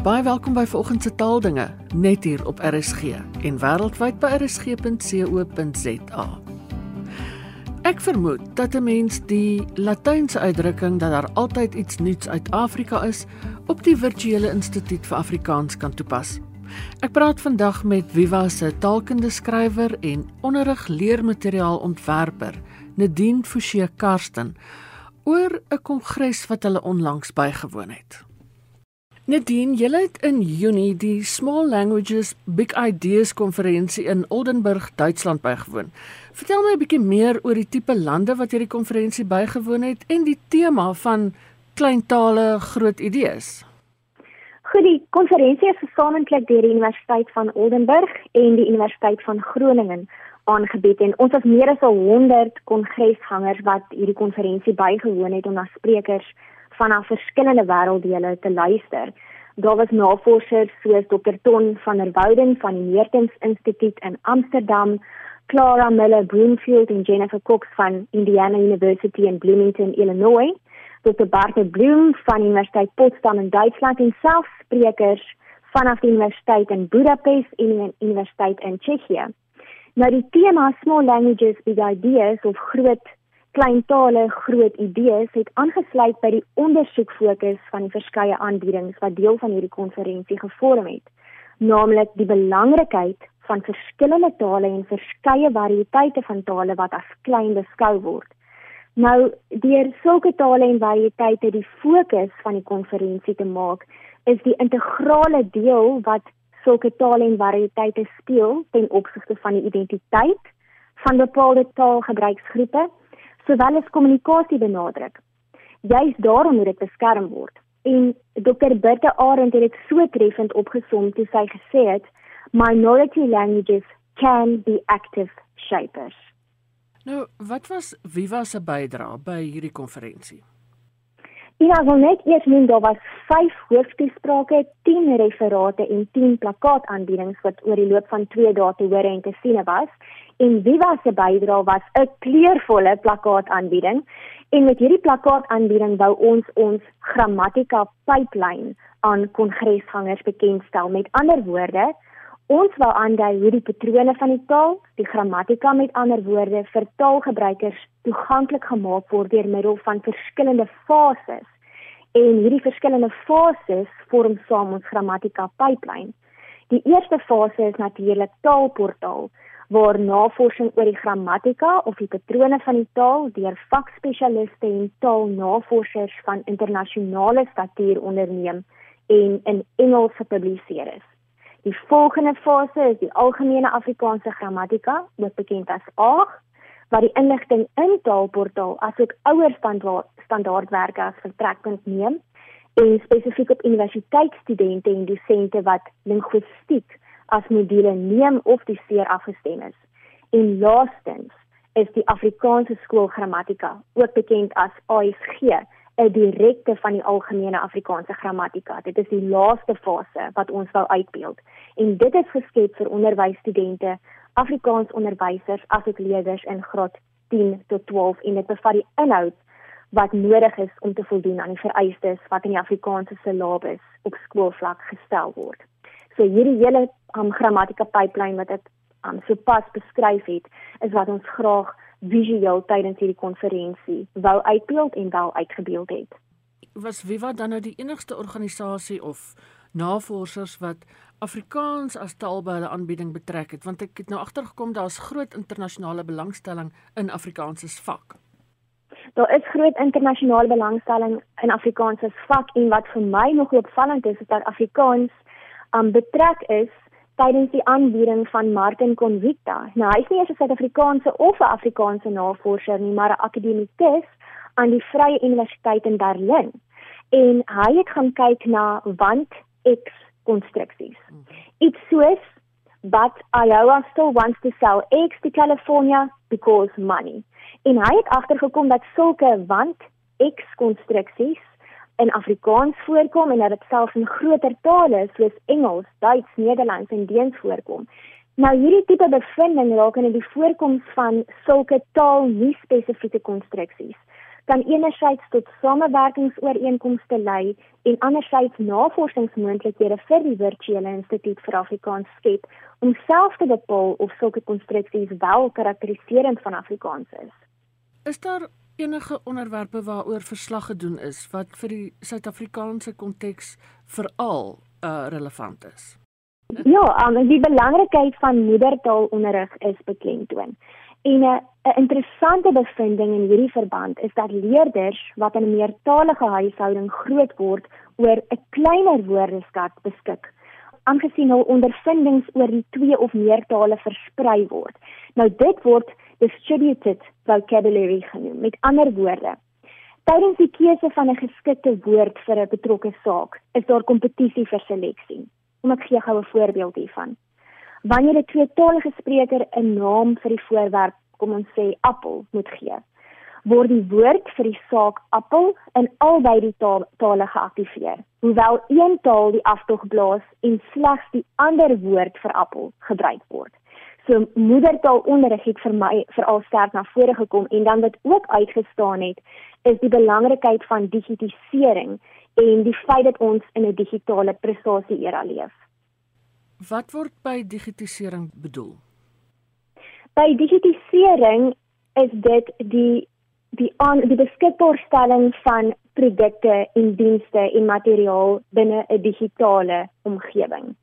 Baie welkom by vanoggend se taaldinge net hier op RSG en wêreldwyd by rsg.co.za. Ek vermoed dat 'n mens die Latynse uitdrukking dat daar altyd iets nuuts uit Afrika is op die Virtuele Instituut vir Afrikaans kan toepas. Ek praat vandag met Viva se taalkundige skrywer en onderrig leermateriaal ontwerper, Nadine Forsie Karsten, oor 'n kongres wat hulle onlangs bygewoon het. Nadine, jy het in Junie die Small Languages Big Ideas konferensie in Oldenburg, Duitsland bygewoon. Vertel my 'n bietjie meer oor die tipe lande wat hierdie konferensie bygewoon het en die tema van klein tale, groot idees. Goed, die konferensie is gesamentlik deur die Universiteit van Oldenburg en die Universiteit van Groningen aangebied en ons het meer as 100 kongreshangers wat hierdie konferensie bygewoon het om na sprekers vanaf verskillende wêrelddele te luister. Daar was navorsers soos Dr. Ton van der Wouden van die Meertens Instituut in Amsterdam, Clara Miller Broomfield en Jennifer Cox van Indiana University in Bloomington, Illinois, Dr. Bart Bloom van Universiteit Potsdam in Duitsland en selfs sprekers vanaf die Universiteit in Budapest en die Universiteit in Tsjechië. Nou die tema Small Languages Big Ideas of groot klein tale groot idees het aangesluit by die ondersoek fokus van die verskeie aanbiedings wat deel van hierdie konferensie gevorm het, naamlik die belangrikheid van verskillende tale en verskeie variëteite van tale wat as klein beskou word. Nou deur sulke tale en variëteite die fokus van die konferensie te maak, is die integrale deel wat sulke tale en variëteite speel ten opsigte van die identiteit van bepaalde taalgebruiksgroepe sowel as kommunikasie benadruk. Juist daarom moet dit beskerm word. En Dr. Bertha Arendt het dit so treffend opgesom toe sy gesê het, "Minority languages can be active shapers." Nou, wat was Viva se bydrae by hierdie konferensie? Ja, wel net eers noem daar was 5 hooftoesprake, 10 referate en 10 plakkaataanbiedings wat oor die loop van 2 dae te hoor en te sien was. En Viva se bydrae was 'n kleurvolle plakkaataanbieding en met hierdie plakkaataanbieding wou ons ons grammatika pipeline aan kongreshangers bekendstel. Met ander woorde ons wou aandui hoe die patrone van die taal die grammatika met ander woorde vir taalgebruikers toeganklik gemaak word deur middel van verskillende fases en hierdie verskillende fases vorm saam ons grammatika pipeline die eerste fase is natuurlik taalportaal waar navorsing oor die grammatika of die patrone van die taal deur vakspesialiste en taalnavorsers van internasionale statuur onderneem en in Engels gepubliseer is. Die volgende fase is die algemene Afrikaanse grammatika, ook bekend as AAG, waar die inligting in taalportaal asook ouer standaard standaardwerke as vertrekpunt neem en spesifiek op universiteitsstudente en dosente wat linguistiek as module neem of die seer afgestem is. En laastens is die Afrikaanse skool grammatika, ook bekend as ASG, 'n direkte van die algemene Afrikaanse grammatika. Dit is die laaste fase wat ons wou uitbeeld. En dit is geskep vir onderwysstudente, Afrikaans onderwysers asook leerders in graad 10 tot 12 en dit bevat die inhoud wat nodig is om te voldoen aan die vereistes wat in die Afrikaanse syllabus op skoolvlak gestel word. So hierdie hele um, grammatika pipeline wat dit um, sopas beskryf het, is wat ons graag visueel tydens hierdie konferensie wou uitbeeld en wel uitgebeeld het. Was Viva dan nou die enigste organisasie of navorsers wat Afrikaans as taal by hulle aanbieding betrek het want ek het nou agtergekom daar's groot internasionale belangstelling in Afrikaans as vak. Daar is groot internasionale belangstelling in Afrikaans as vak en wat vir my nog opvallend is is dat Afrikaans um, betrek is tydens die aanbieding van Martin Convicta. Nou hy is nie eers 'n Suid-Afrikaanse of 'n Afrikaanse navorser nie, maar 'n akademikus aan die Vrye Universiteit in Berlin. En hy het gaan kyk na want X konstruksies. Iets soos but Iowa still wants to sell X to California because money. En hy het agtergekom dat sulke want X konstruksies in Afrikaans voorkom en dat dit selfs in groter tale soos Engels, Duits, Nederlands en Deens voorkom. Nou hierdie tipe bevinding raak in die voorkoms van sulke taal nie spesifieke konstruksies kan enerzijds tot samewerkingsooreenkomste lei en anderzijds navorsingsmoontlikhede vir die virtuele instituut vir Afrikaans skep om self te bepaal of sulke konstruksies wel karakteriserend van Afrikaans is. Is daar enige onderwerpe waaroor verslag gedoen is wat vir die Suid-Afrikaanse konteks veral uh, relevant is? Ja, um, die belangrikheid van moedertaalonderrig is beklemtoon. En 'n interessante bevinding in hierdie verband is dat leerders wat in 'n meertalige huishouding groot word, oor 'n kleiner woordeskat beskik, aangesien hul ondervindings oor die twee of meer tale versprei word. Nou dit word distributed vocabulary genoem. Met ander woorde, tydens die keuse van 'n geskikte woord vir 'n betrokke saak, is daar kompetisie vir seleksie. Kom ek gee gou 'n voorbeeld hiervan. Wanneer 'n tweetalige spreker 'n naam vir die voorwerp, kom ons sê appel, moet gee, word die woord vir die saak appel in albei die taal, tale geaktiveer. Hoewel een taal die aftog blaas en slegs die ander woord vir appel gebruik word. So moedertaalonderrig het vir my veral sterk na vore gekom en dan wat ook uitgestaan het is die belangrikheid van digitisering en die feit dat ons in 'n digitale prestasie era leef. Wat word by digitisering bedoel? By digitisering is dit die die aan die beskikbaarstelling van produkte en dienste en materiaal binne 'n digitale omgewing.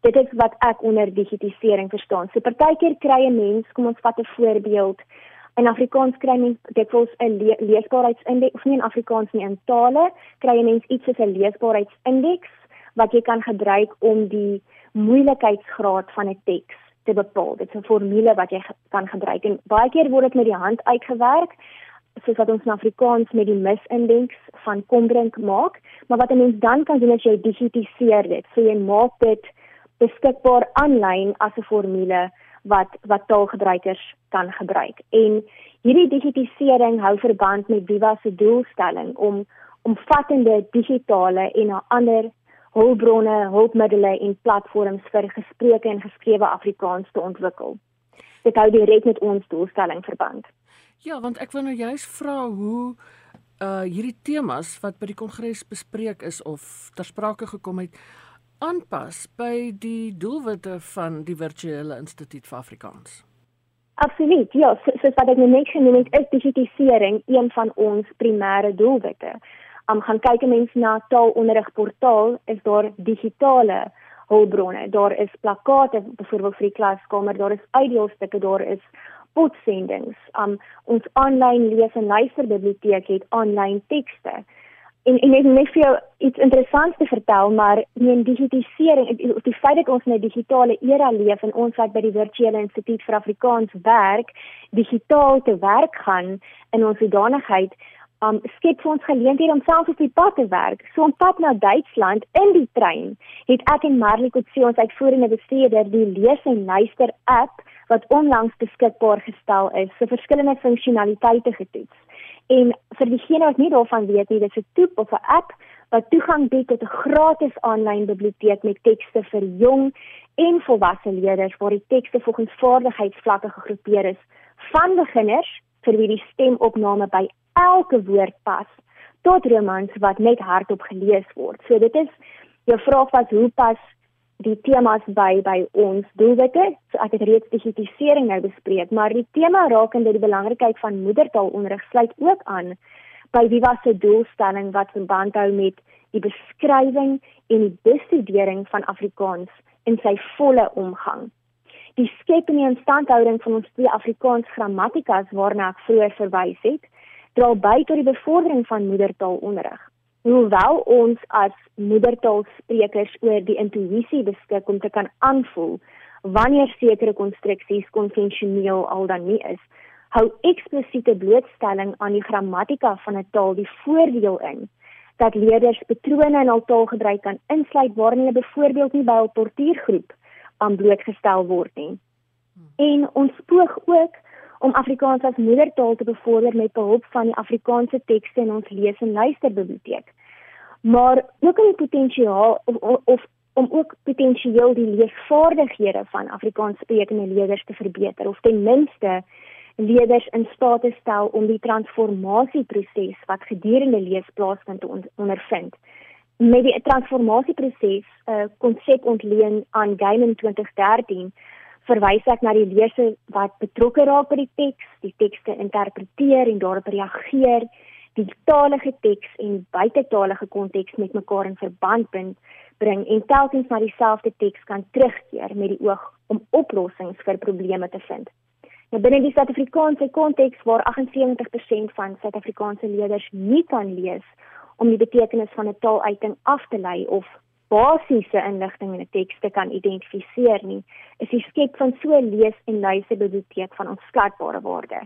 Dit is wat ek onder digitisering verstaan. So partykeer kry 'n mens, kom ons vat 'n voorbeeld, in Afrikaans kry mens dikwels 'n le leesbaarheidsindeks of nie in Afrikaans nie in tale kry jy mens iets soos 'n leesbaarheidsindeks wat jy kan gebruik om die moeilikheidsgraad van 'n teks te bepaal. Dit is 'n formule wat jy kan gebruik en baie keer word dit met die hand uitgewerk soos wat ons in Afrikaans met die misindeks van kombrink maak, maar wat 'n mens dan kan doen is jy digitiseer dit. So jy maak dit beskikbaar aanlyn as 'n formule wat wat taalgebruikers kan gebruik. En hierdie digitisering hou verband met Viva se doelstelling om omvattende digitale en ander hulpbronne, hulpmiddels en platforms vir gesproke en geskrewe Afrikaans te ontwikkel. Dit hou direk met ons doelstelling verband. Ja, want ek wil nou juist vra hoe uh hierdie temas wat by die kongres bespreek is of ter sprake gekom het aanpas by die doelwitte van die virtuele instituut vir Afrikaans? Absoluut. Ja, soos so wat ek nou net genoem het, is digitisering een van ons primêre doelwitte. Om um, gaan kyk mense na taalonderrigportaal, is daar digitale hulpbronne. Daar is plakkate byvoorbeeld vir die klaskamer, daar is audiostukke, daar is potsendings. Um ons aanlyn lees en luister biblioteek het aanlyn tekste en en ek net vir jou iets interessants te vertel, maar die digitisering, die feit dat ons in 'n digitale era leef en ons wat by die virtuele instituut vir Afrikaans werk, digitaal te werk gaan in ons hoedanigheid um skep ons geleenthede om self op die pad te werk. So op pad na Duitsland in die trein het ek en Marley Kotse ons uitvoerende bestuurder die lees en luister app wat onlangs beskikbaar gestel is, se verskillende funksionaliteite getoets. En vir diegene wat nie daarvan weet nie, dit is 'n toep of 'n app wat toegang bied tot 'n gratis aanlyn biblioteek met tekste vir jong en volwasse leerders waar die tekste volgens vaardigheidsvlakke gegroepeer is, van beginners vir wie die stemopname by elke woord pas tot romans wat net hardop gelees word. So dit is jou vraag was hoe pas die temas by by ons doelwitte. So ek het reeds digitisering nou bespreek, maar die tema rakende die belangrikheid van moedertaalonderrig sluit ook aan by Viva se doelstelling wat verband hou met die beskrywing en die bestudering van Afrikaans in sy volle omgang. Die skep en die instandhouding van ons twee Afrikaans grammatikas waarna ek vroeër verwys het, dra by tot die bevordering van moedertaalonderrig hoewel ons as moedertaalsprekers oor die intuïsie beskik om te kan aanvoel wanneer sekere konstruksies konvensioneel al dan nie is, hou eksplisiete blootstelling aan die grammatika van 'n taal die voordeel in dat leerders patrone in hul taalgebruik kan insluit waarin hulle byvoorbeeld nie by 'n portuïergroep aan blootgestel word nie. En ons poog ook om Afrikaans as moedertaal te bevorder met behulp van die Afrikaanse tekste in ons lees- en luisterbiblioteek. Maar ook om potensiaal of, of, om ook potensieel die leesvaardighede van Afrikaanssprekende leerders te verbeter of ten minste leerders in staat te stel om die transformasieproses wat gedurende lees plaasvind te ondervind. Met die transformasieproses 'n uh, konsep ontleen aan Gaiman 2013 verwys ek na die leser wat betrokke raak by die teks, die tekste interpreteer en daarop reageer, die talige teks en buitetalige konteks met mekaar in verband bring en telkens na dieselfde teks kan terugkeer met die oog om oplossings vir probleme te vind. Nou binne die Suid-Afrikaanse konteks waar 78% van Suid-Afrikaanse leerders nie kan lees om die betekenis van 'n taaluiting af te lei of basiese inligting in 'n teks te kan identifiseer nie, is die skep van so lees- en luisterbiblioteek van onskatbare waarde.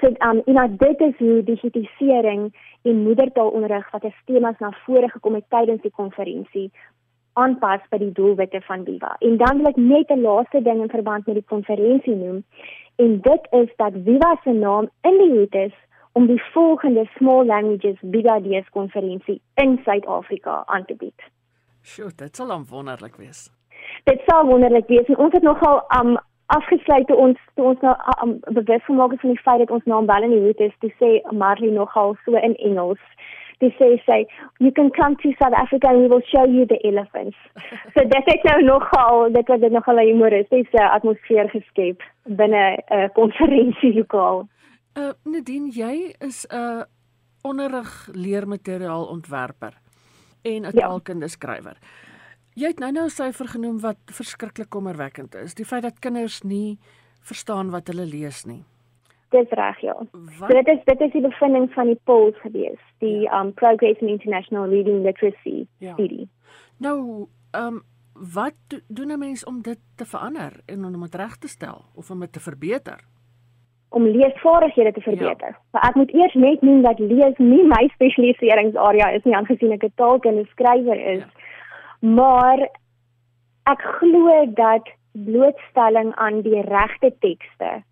So um in 'n dit is hoe digitalisering en moedertaalonderrig wat as temas na vore gekom het tydens die konferensie aanpas by die doelwitte van Viva. En dan wil ek net 'n laaste ding in verband met die konferensie noem. En dit is dat Viva se naam in die hoed is om die volgende Small Languages Viva Days konferensie in Suid-Afrika aan te bied. Sjoe, dit sal dan wonderlik wees. Dit sal wonderlik wees. En ons het nogal um afgesluit toe ons toe ons nou um, bewus gemaak het van die feit dat ons naam wel in die hoed is, toe sê Marley nogal so in Engels. Dis sê sê you can come to South Africa and we will show you the elephants. so dit het nou nogal dit het nogal 'n humoristiese atmosfeer geskep binne 'n uh, konferensielokaal. Uh Nadine, jy is 'n uh, onderrig leermateriaal ontwerper en 'n ja. taalkundeskrywer. Jy het nou nou 'n syfer genoem wat verskriklik kommerwekkend is, die feit dat kinders nie verstaan wat hulle lees nie. Dis reg, ja. So dit is dit is die bevinding van die polls gewees, die ja. um Progress in International Reading Literacy ja. studie. Nou, um wat doen 'n mens om dit te verander en om dit reg te stel of om dit te verbeter? Om leesvaardighede te verbeter. Ja. Maar ek moet eers net noem dat lees nie my spesialiseringsarea is nie aangesien ek 'n taalkundige skrywer is. Ja. Maar ek glo dat blootstelling aan die regte tekste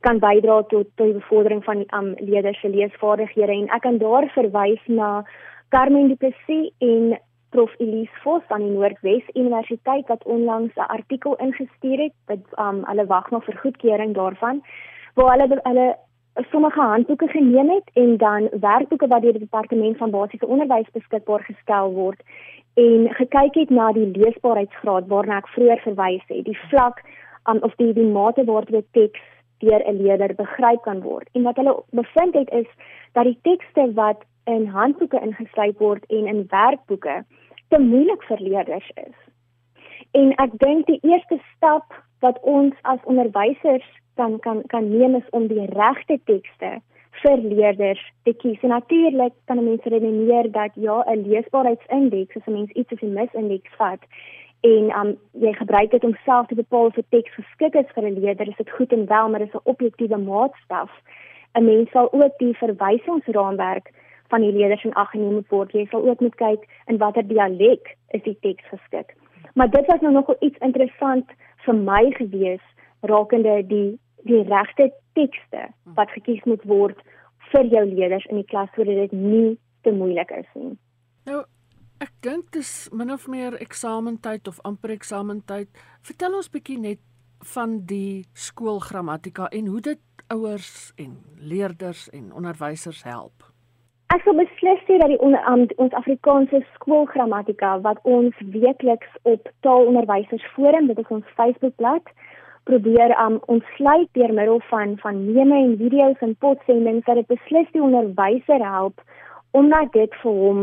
kan bydra tot tot die bevordering van um, leerders se leesvaardighede en ek kan daar verwys na Carmen Du Plessis en Prof Elise Vos van die Noordwes Universiteit wat onlangs 'n artikel ingestuur het wat um, hulle wag nog vir goedkeuring daarvan waar hulle hulle sommige handboeke geneem het en dan werkboeke wat deur die departement van basiese onderwys beskikbaar gestel word en gekyk het na die leesbaarheidsgraad waarna ek vroeër verwys het, die vlak um, of die die mate waartoe teks deur 'n leerder begryp kan word. En wat hulle bevind het is dat die tekste wat in handboeke ingesluit word en in werkboeke te moeilik vir leerders is. En ek dink die eerste stap wat ons as onderwysers kan kan kan neem is om die regte tekste vir leerders te kies. En natuurlik kan mense redeneer dat ja, 'n leesbaarheidsindeks, as 'n mens iets as 'n misindeks vat en um jy gebruik dit om self te bepaal of 'n teks geskik is vir 'n leerder, is dit goed en wel, maar dit is 'n objektiewe maatstaf. 'n Mens sal ook die verwysingsraamwerk van die leerders in ag geneem word. Jy sal ook moet kyk in watter dialek is die teks geskik. Maar dit was nou nogal iets interessant vir my gewees rakende die die regte tekste wat gekies moet word vir jou leerders in die klas sodat dit nie te moeilik is nie. Nou ek dink dis min of meer eksamentyd of amper eksamentyd. Vertel ons bietjie net van die skoolgrammatika en hoe dit ouers en leerders en onderwysers help. Ek sou beslis sê dat die onder, um, ons Afrikaanse skoolgrammatika wat ons weekliks op taalonderwysers forum, dit is ons Facebookblad, probeer um ontsluit deur middel van van meme en video's en potsendings dat dit beslis die onderwyser help omdat dit vir hom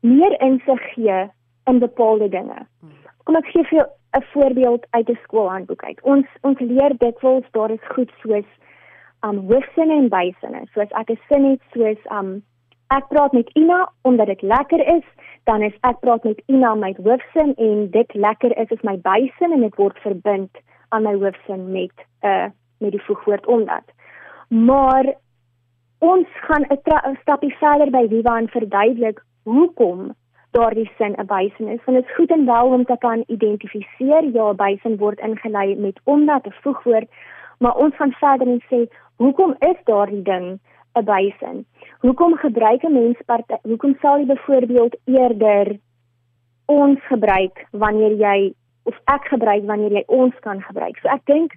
meer insig gee in bepaalde dinge. Kom ek gee vir jou 'n voorbeeld uit 'n skoolhandboek uit. Ons ons leer dikwels daar is goed soos um hoofsinne en bysinne. Soos ek 'n sin het soos um ek praat met Ina omdat dit lekker is dan is ek praat met Ina my hoofsin en dit lekker is is my bysin en dit word verbind aan my hoofsin met 'n uh, met die voegwoord omdat. Maar ons gaan 'n stapie verder by Viva en verduidelik hoekom daardie sin 'n bysin is. Want dit is goed en wel om te kan identifiseer ja, bysin word ingelei met omdat 'n voegwoord, maar ons gaan verder en sê hoekom is daardie ding 'n bysin? Hoekom gebruik 'n mens party hoekom sal jy byvoorbeeld eerder ons gebruik wanneer jy of ek gebruik wanneer jy ons kan gebruik? So ek dink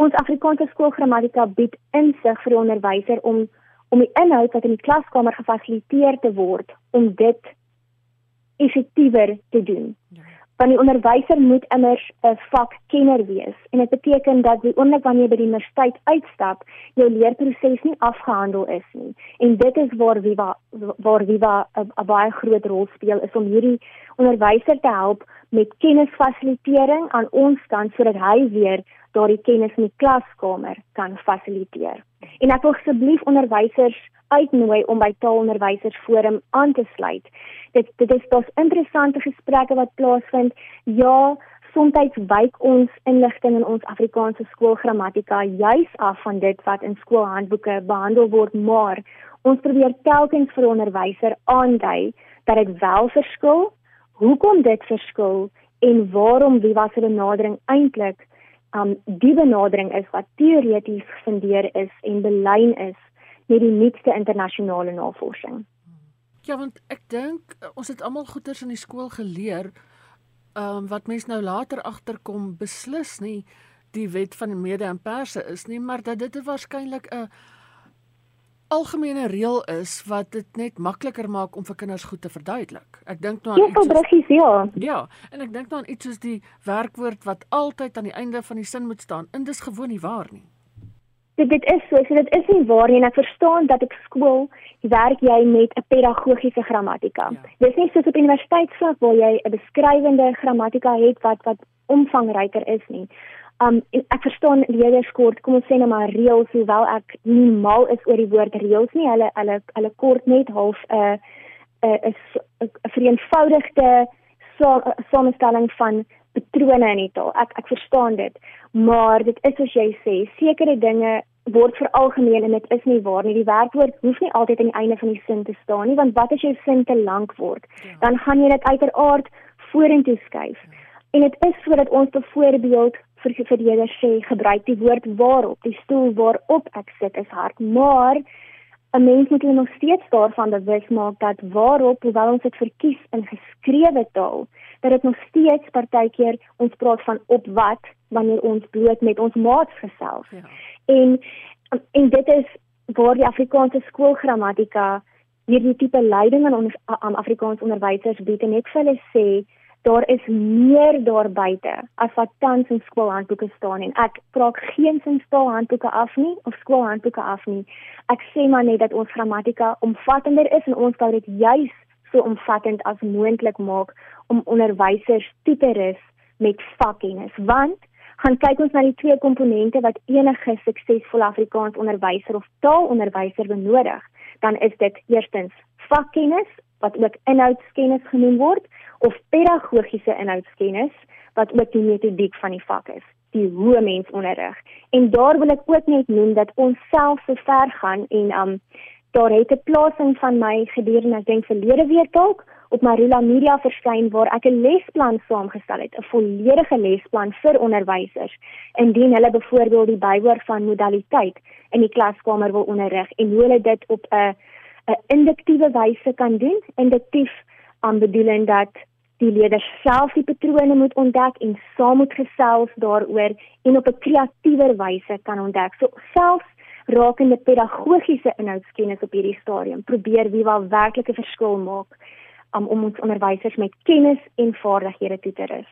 Ons Afrikaanse skoolgrammatika bied insig vir die onderwyser om om die inhoud wat in die klaskamer gefasiliteer te word om dit effektiewer te doen. Ja want die onderwyser moet immers 'n vakkenner wees en dit beteken dat die oomblik wanneer jy by die universiteit uitstap, jou leerproses nie afgehandel is nie. En dit is waar Viva waar Viva 'n baie groot rol speel is om hierdie onderwyser te help met kennisfasilitering aan ons kant sodat hy weer daardie kennis in die klaskamer kan fasiliteer. En ek wil asseblief onderwysers uitnooi om by taalonderwysersforum aan te sluit. Dit dit is dos interessante gesprekke wat plaasvind. Ja, soms wyk ons inligting in ons Afrikaanse skoolgrammatika juis af van dit wat in skoolhandboeke behandel word, maar ons probeer telkens vir onderwyser aandui dat dit wel verskil, hoekom dit verskil en waarom wie was hulle benadering eintlik um die benadering is wat teoreties gefundeer is en belyn is met die nuutste internasionale navorsing. Ja, want ek dink eh, ons het almal goeters in die skool geleer um wat mens nou later agterkom beslis nie die wet van mede en perse is nie, maar dat dit waarskynlik 'n algemene reël is wat dit net makliker maak om vir kinders goed te verduidelik. Ek dink nou aan iets soos, ja. ja, en ek dink nou aan iets soos die werkwoord wat altyd aan die einde van die sin moet staan. En dis gewoon nie waar nie dit dit is so, so dit is nie waar nie en ek verstaan dat op skool werk jy met 'n pedagogiese grammatika. Ja. Dis nie soos op universiteitsvlak waar jy 'n beskrywende grammatika het wat wat omvangryker is nie. Um ek verstaan leerders kort, kom ons sê net maar reëls, hoewel ek nie mal is oor die woord reëls nie. Hulle hulle hulle kort net half 'n uh, 'n uh, 'n vereenvoudigde samestelling van patrone in die taal. Ek ek verstaan dit, maar dit is soos jy sê, sekere dinge word veralgemeen en dit is nie waar nie. Die werkwoord hoef nie altyd aan die einde van die sin te staan nie, want wat as jou sin te lank word? Ja. Dan gaan jy dit uiteraard vorentoe skuif. Ja. En dit is sodat ons byvoorbeeld vir verdedigers sê gebruik die woord waarop, die stoel waarop ek sit is hard, maar 'n mens moet nog steeds daarvan bewus maak dat waarop hoewel ons dit verkies in geskrewe taal, dat dit nog steeds partykeer ons praat van op wat wanneer ons bloot met ons maats gesels. Ja. En en dit is waar die Afrikaanse skoolgrammatika hierdie tipe leiding aan ons aan Afrikaans onderwysers bied en ek vir hulle sê daar is meer daar buite as wat tans in skoolhandboeke staan en ek praat geen sin skoolhandboeke af nie of skoolhandboeke af nie. Ek sê maar net dat ons grammatika omvattender is en ons wou dit juis so omvattend as moontlik maak om onderwysers toe te rus met vakkennis want gaan kyk ons na die twee komponente wat enige suksesvolle Afrikaans onderwyser of taalonderwyser benodig, dan is dit eerstens vakkennis wat ook inhoudskennis genoem word of pedagogiese inhoudskennis wat ook die metodiek van die vak is die hoe mens onderrig en daar wil ek ook net noem dat ons self so ver gaan en um daar het 'n plasing van my gedurende ek dink verlede week dalk op Marula Media verskyn waar ek 'n lesplan saamgestel het, 'n volledige lesplan vir onderwysers indien hulle byvoorbeeld die bywoor van modaliteit in die klaskamer wil onderrig en hoe hulle dit op 'n 'n induktiewe wyse kan doen. Induktief aan bedoeling dat die leerders self die patrone moet ontdek en saam moet gesels daaroor en op 'n kreatiewer wyse kan ontdek. So selfs rakende pedagogiese inhoudskennis op hierdie stadium probeer wie wel werklik 'n verskil maak um, om ons onderwysers met kennis en vaardighede toe te rus.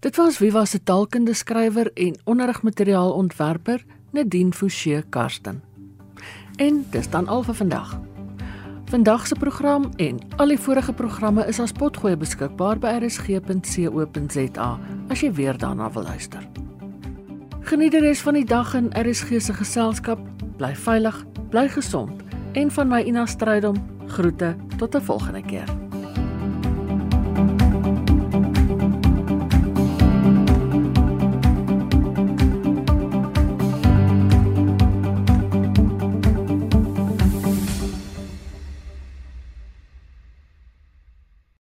Dit was wie was 'n taalkunde skrywer en onderrigmateriaal ontwerper Nadine Fouché Karsten. En dis dan al vir vandag. Vandag se program en al die vorige programme is as potgoed beskikbaar by rsg.co.za as jy weer daarna wil luister. Geniet die res van die dag in RSG se geselskap. Bly veilig, bly gesond en van my Ina Strydom Groete tot 'n volgende keer.